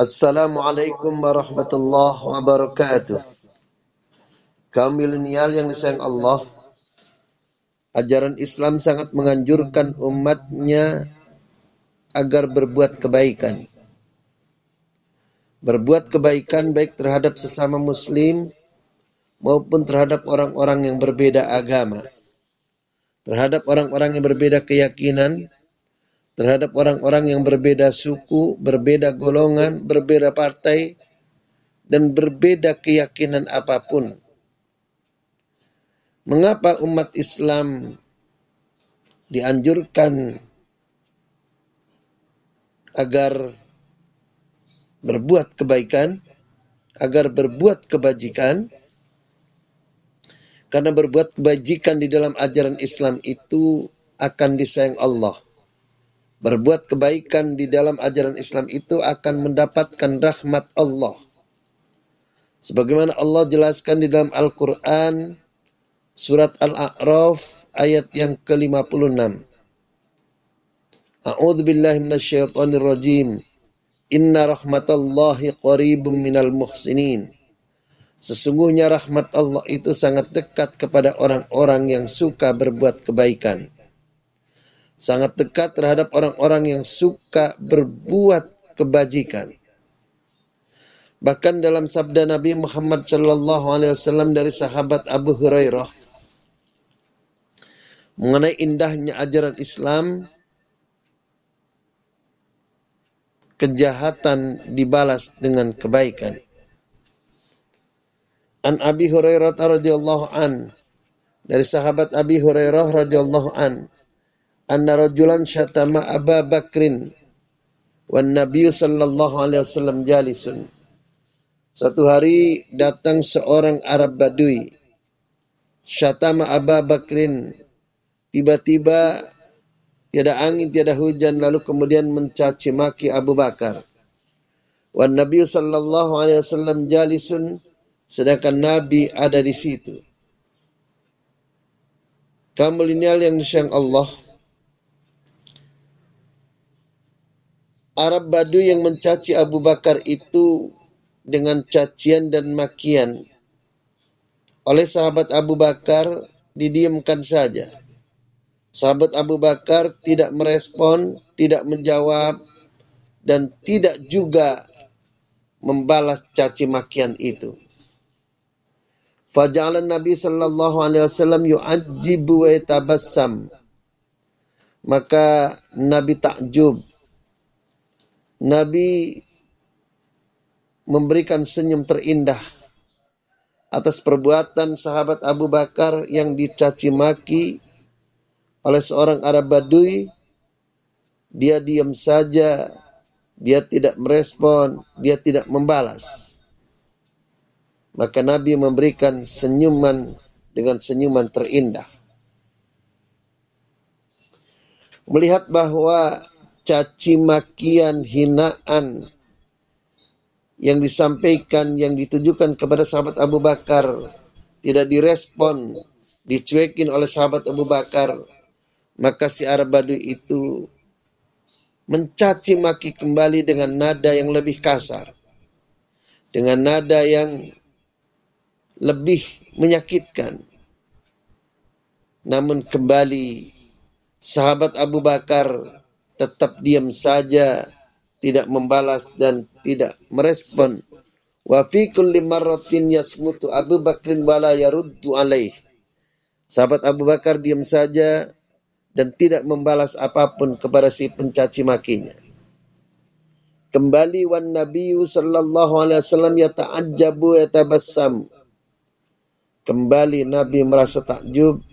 Assalamualaikum warahmatullahi wabarakatuh. Kaum milenial yang disayang Allah, ajaran Islam sangat menganjurkan umatnya agar berbuat kebaikan. Berbuat kebaikan baik terhadap sesama muslim maupun terhadap orang-orang yang berbeda agama. Terhadap orang-orang yang berbeda keyakinan, terhadap orang-orang yang berbeda suku, berbeda golongan, berbeda partai, dan berbeda keyakinan apa pun. Mengapa umat Islam dianjurkan agar berbuat kebaikan, agar berbuat kebajikan? Karena berbuat kebajikan di dalam ajaran Islam itu akan disayang Allah berbuat kebaikan di dalam ajaran Islam itu akan mendapatkan rahmat Allah. Sebagaimana Allah jelaskan di dalam Al-Quran, surat Al-A'raf ayat yang ke-56. A'udhu billahi minasyaitanir rajim. Inna rahmatallahi qaribum minal muhsinin. Sesungguhnya rahmat Allah itu sangat dekat kepada orang-orang yang suka berbuat kebaikan sangat dekat terhadap orang-orang yang suka berbuat kebajikan. Bahkan dalam sabda Nabi Muhammad sallallahu alaihi wasallam dari sahabat Abu Hurairah mengenai indahnya ajaran Islam kejahatan dibalas dengan kebaikan. An Abi Hurairah radhiyallahu an dari sahabat Abi Hurairah radhiyallahu an anna rajulan syatama Aba Bakrin wan Nabi sallallahu alaihi wasallam jalisun. Suatu hari datang seorang Arab Badui. Syatama Aba Bakrin. Tiba-tiba tiada angin, tiada hujan lalu kemudian mencaci maki Abu Bakar. Wan Nabi sallallahu alaihi wasallam jalisun sedangkan Nabi ada di situ. Kamu lineal yang disayang Allah, Arab Badu yang mencaci Abu Bakar itu dengan cacian dan makian oleh sahabat Abu Bakar didiamkan saja. Sahabat Abu Bakar tidak merespon, tidak menjawab, dan tidak juga membalas caci makian itu. Fajalan Nabi sallallahu alaihi wasallam yu'ajibu wa. Maka Nabi takjub Nabi memberikan senyum terindah atas perbuatan sahabat Abu Bakar yang dicaci maki oleh seorang Arab Badui. Dia diam saja, dia tidak merespon, dia tidak membalas. Maka Nabi memberikan senyuman dengan senyuman terindah. Melihat bahwa caci makian, hinaan yang disampaikan, yang ditujukan kepada sahabat Abu Bakar. Tidak direspon, dicuekin oleh sahabat Abu Bakar, maka si Arab Badui itu mencaci maki kembali dengan nada yang lebih kasar, dengan nada yang lebih menyakitkan. Namun kembali sahabat Abu Bakar tetap diam saja, tidak membalas dan tidak merespon. Wa fi kulli marratin yasmutu Abu Bakrin wala yaruddu alaih. Sahabat Abu Bakar diam saja dan tidak membalas apa pun kepada si pencaci makinya. Kembali wan Nabi sallallahu alaihi wasallam yata'ajjabu yatabassam. Kembali Nabi merasa takjub.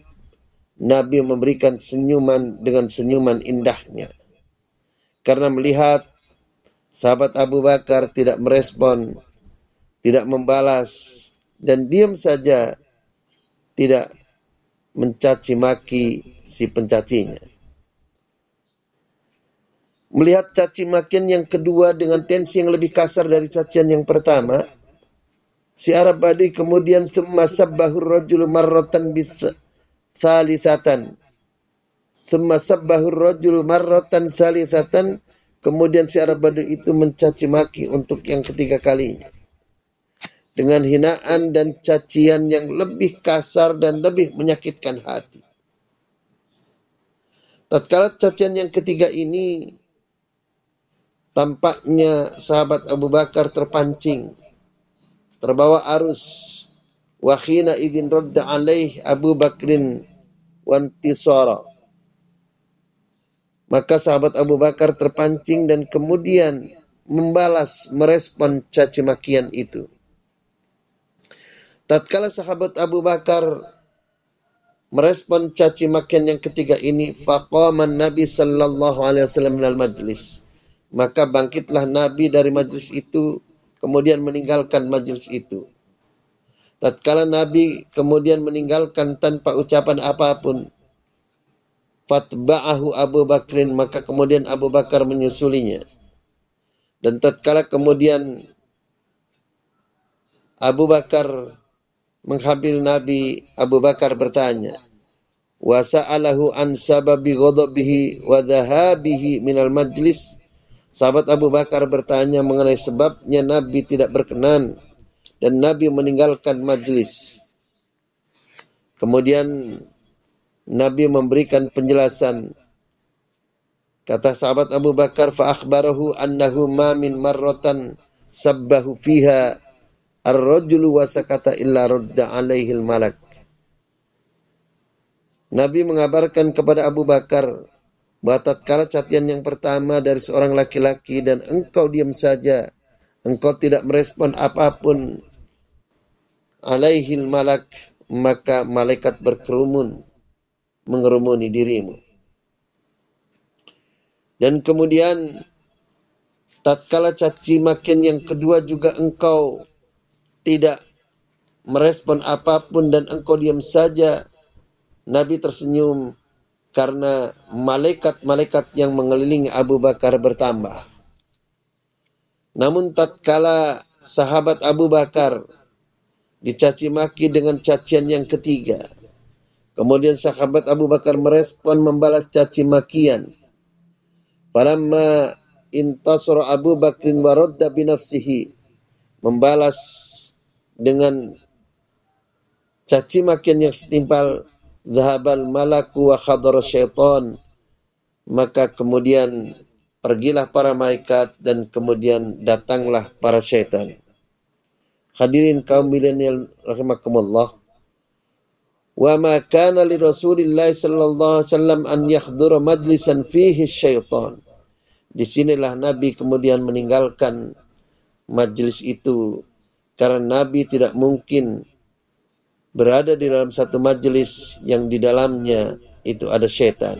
Nabi memberikan senyuman dengan senyuman indahnya karena melihat sahabat Abu Bakar tidak merespon, tidak membalas, dan diam saja tidak mencaci maki si pencacinya. Melihat caci makian yang kedua dengan tensi yang lebih kasar dari cacian yang pertama, si Arab Badui kemudian summa sabbahur rajul marratan bis salisatan Thumma sabbahu rajul marratan salisatan Kemudian si Arab Badui itu mencaci maki untuk yang ketiga kalinya. Dengan hinaan dan cacian yang lebih kasar dan lebih menyakitkan hati. Tatkala cacian yang ketiga ini tampaknya sahabat Abu Bakar terpancing, terbawa arus. Wahina idin radda alaih Abu Bakrin wantisara. Maka sahabat Abu Bakar terpancing dan kemudian membalas, merespon caci makian itu. Tatkala sahabat Abu Bakar merespon caci makian yang ketiga ini, faqaman Nabi sallallahu alaihi wasallam minal majlis. Maka bangkitlah Nabi dari majlis itu, kemudian meninggalkan majlis itu. Tatkala Nabi kemudian meninggalkan tanpa ucapan apa pun, fatba'ahu Abu Bakrin maka kemudian Abu Bakar menyusulinya. Dan tatkala kemudian Abu Bakar menghabil Nabi Abu Bakar bertanya wa sa'alahu an sababi ghadabihi wa dhahabihi minal majlis? Sahabat Abu Bakar bertanya mengenai sebabnya Nabi tidak berkenan dan Nabi meninggalkan majlis. Kemudian Nabi memberikan penjelasan. Kata sahabat Abu Bakar, fa'akhbarahu annahu ma min marratan sabbahu fiha ar-rajulu wa illa radda alaihi malak Nabi mengabarkan kepada Abu Bakar bahwa tatkala cacian yang pertama dari seorang laki-laki dan engkau diam saja, engkau tidak merespon apa pun alaihil malak, maka malaikat berkerumun mengerumuni dirimu. Dan kemudian tatkala caci makin yang kedua juga engkau tidak merespon apa pun dan engkau diam saja. Nabi tersenyum karena malaikat-malaikat yang mengelilingi Abu Bakar bertambah. Namun tatkala sahabat Abu Bakar dicaci maki dengan cacian yang ketiga, Kemudian sahabat Abu Bakar merespon membalas caci makian. Falamma intasara Abu Bakrin waradda binafsihi. Membalas dengan caci makian yang setimpal. Zahabal malaku wa khadara syaitan. Maka kemudian pergilah para malaikat dan kemudian datanglah para syaitan. Hadirin kaum milenial rahimakumullah. Wa ma kana li Rasulillah sallallahu alaihi wasallam an yahdura majlisan fihi syaitan. Di sinilah Nabi kemudian meninggalkan majlis itu karena Nabi tidak mungkin berada di dalam satu majlis yang di dalamnya itu ada syaitan.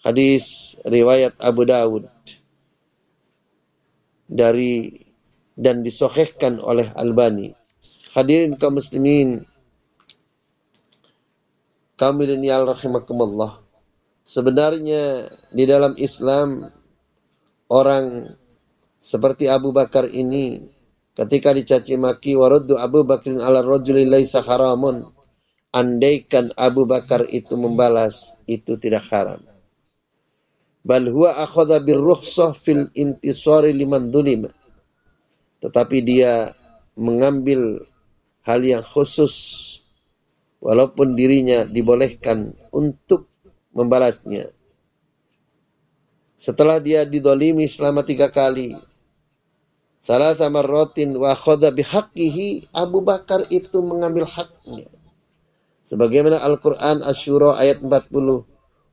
Hadis riwayat Abu Dawud dari dan disohhkan oleh Albani. Hadirin kaum muslimin kaum milenial rahimakumullah. Sebenarnya di dalam Islam orang seperti Abu Bakar ini ketika dicaci maki waruddu Abu Bakrin ala rajuli laisa haramun. Andaikan Abu Bakar itu membalas itu tidak haram. Bal huwa akhadha birrukhsah fil intisari liman dhulim tetapi dia mengambil hal yang khusus walaupun dirinya dibolehkan untuk membalasnya. Setelah dia didolimi selama tiga kali, salah sama rotin wa khoda Abu Bakar itu mengambil haknya. Sebagaimana Al-Quran Ashura ayat 40.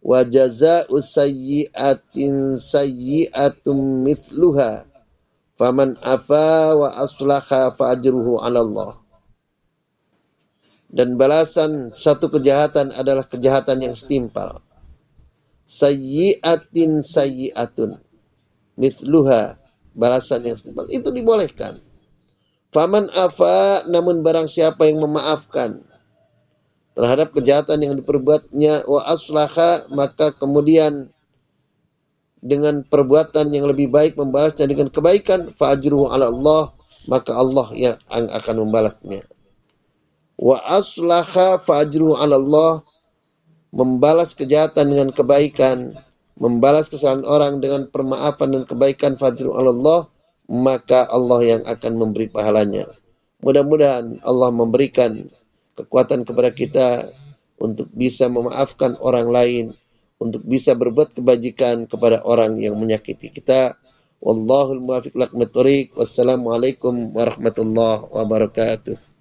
Wa jaza'u sayyi'atin sayyi'atum mithluha. Faman afa wa aslaha fa ajruhu ala Allah dan balasan satu kejahatan adalah kejahatan yang setimpal. Sayyiatin sayyiatun. Mithluha. Balasan yang setimpal. Itu dibolehkan. Faman afa namun barang siapa yang memaafkan terhadap kejahatan yang diperbuatnya wa aslaha maka kemudian dengan perbuatan yang lebih baik membalasnya dengan kebaikan fa ala Allah maka Allah yang akan membalasnya wa aslaha fajru Allah membalas kejahatan dengan kebaikan membalas kesalahan orang dengan permaafan dan kebaikan fadl Allah, maka Allah yang akan memberi pahalanya. Mudah-mudahan Allah memberikan kekuatan kepada kita untuk bisa memaafkan orang lain, untuk bisa berbuat kebajikan kepada orang yang menyakiti kita. Wallahul muwaffiq Wassalamualaikum warahmatullahi wabarakatuh.